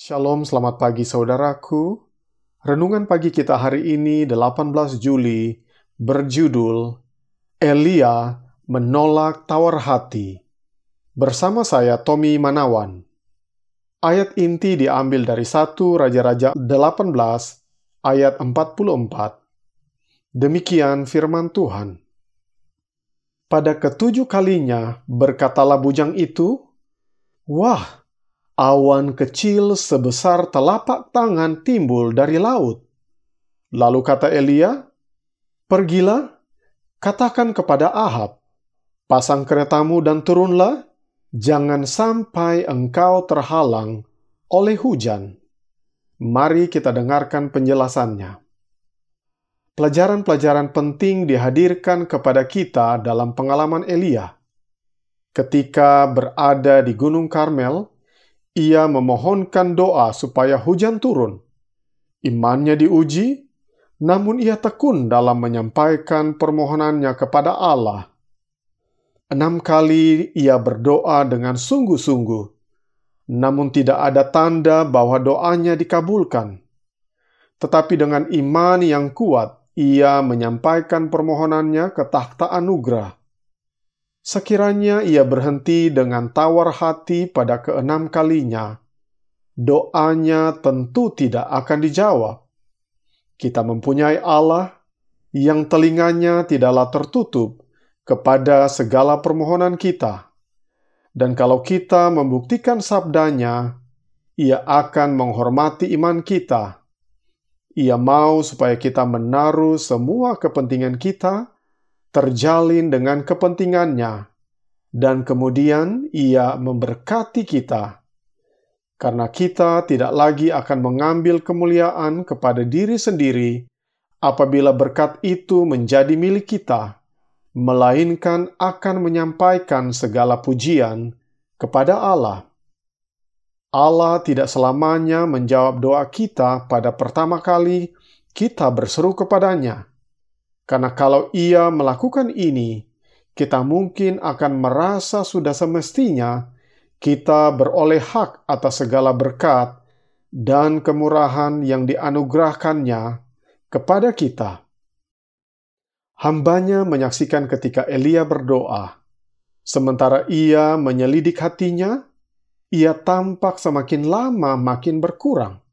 Shalom, selamat pagi saudaraku. Renungan pagi kita hari ini 18 Juli berjudul Elia menolak tawar hati. Bersama saya Tommy Manawan. Ayat inti diambil dari 1 Raja-Raja 18 ayat 44. Demikian firman Tuhan. Pada ketujuh kalinya berkatalah bujang itu, Wah, awan kecil sebesar telapak tangan timbul dari laut. Lalu kata Elia, Pergilah, katakan kepada Ahab, pasang keretamu dan turunlah, jangan sampai engkau terhalang oleh hujan. Mari kita dengarkan penjelasannya pelajaran-pelajaran penting dihadirkan kepada kita dalam pengalaman Elia. Ketika berada di Gunung Karmel, ia memohonkan doa supaya hujan turun. Imannya diuji, namun ia tekun dalam menyampaikan permohonannya kepada Allah. Enam kali ia berdoa dengan sungguh-sungguh, namun tidak ada tanda bahwa doanya dikabulkan. Tetapi dengan iman yang kuat, ia menyampaikan permohonannya ke takhta anugerah. Sekiranya ia berhenti dengan tawar hati pada keenam kalinya, doanya tentu tidak akan dijawab. Kita mempunyai Allah yang telinganya tidaklah tertutup kepada segala permohonan kita. Dan kalau kita membuktikan sabdanya, ia akan menghormati iman kita ia mau supaya kita menaruh semua kepentingan kita terjalin dengan kepentingannya, dan kemudian Ia memberkati kita, karena kita tidak lagi akan mengambil kemuliaan kepada diri sendiri apabila berkat itu menjadi milik kita, melainkan akan menyampaikan segala pujian kepada Allah. Allah tidak selamanya menjawab doa kita pada pertama kali kita berseru kepadanya. Karena kalau ia melakukan ini, kita mungkin akan merasa sudah semestinya kita beroleh hak atas segala berkat dan kemurahan yang dianugerahkannya kepada kita. Hambanya menyaksikan ketika Elia berdoa, sementara ia menyelidik hatinya, ia tampak semakin lama makin berkurang,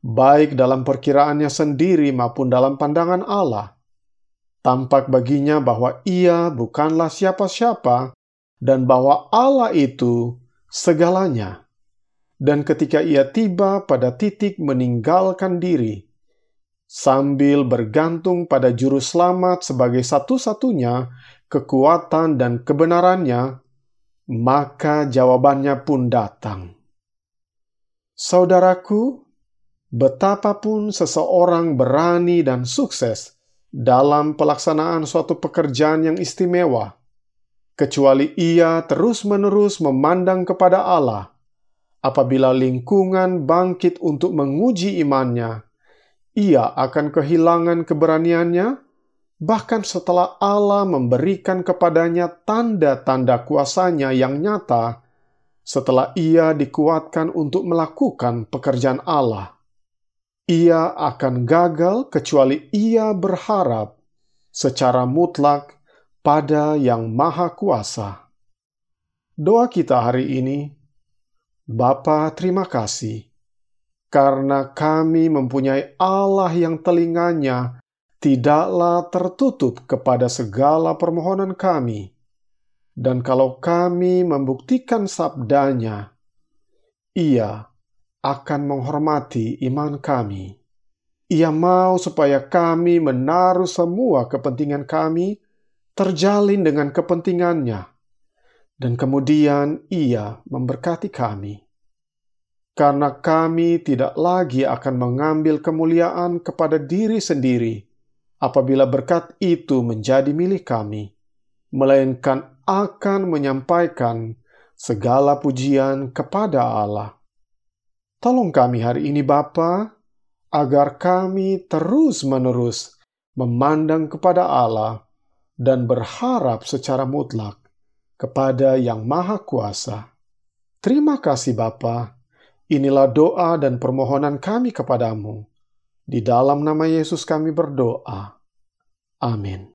baik dalam perkiraannya sendiri maupun dalam pandangan Allah. Tampak baginya bahwa ia bukanlah siapa-siapa dan bahwa Allah itu segalanya. Dan ketika ia tiba pada titik meninggalkan diri, sambil bergantung pada juru selamat sebagai satu-satunya kekuatan dan kebenarannya, maka jawabannya pun datang. Saudaraku, betapapun seseorang berani dan sukses dalam pelaksanaan suatu pekerjaan yang istimewa, kecuali ia terus-menerus memandang kepada Allah, apabila lingkungan bangkit untuk menguji imannya, ia akan kehilangan keberaniannya bahkan setelah Allah memberikan kepadanya tanda-tanda kuasanya yang nyata, setelah ia dikuatkan untuk melakukan pekerjaan Allah. Ia akan gagal kecuali ia berharap secara mutlak pada Yang Maha Kuasa. Doa kita hari ini, Bapa terima kasih, karena kami mempunyai Allah yang telinganya tidaklah tertutup kepada segala permohonan kami. Dan kalau kami membuktikan sabdanya, ia akan menghormati iman kami. Ia mau supaya kami menaruh semua kepentingan kami terjalin dengan kepentingannya. Dan kemudian ia memberkati kami. Karena kami tidak lagi akan mengambil kemuliaan kepada diri sendiri, apabila berkat itu menjadi milik kami, melainkan akan menyampaikan segala pujian kepada Allah. Tolong kami hari ini Bapa, agar kami terus-menerus memandang kepada Allah dan berharap secara mutlak kepada Yang Maha Kuasa. Terima kasih Bapa. Inilah doa dan permohonan kami kepadamu. Di dalam nama Yesus kami berdoa. Amin.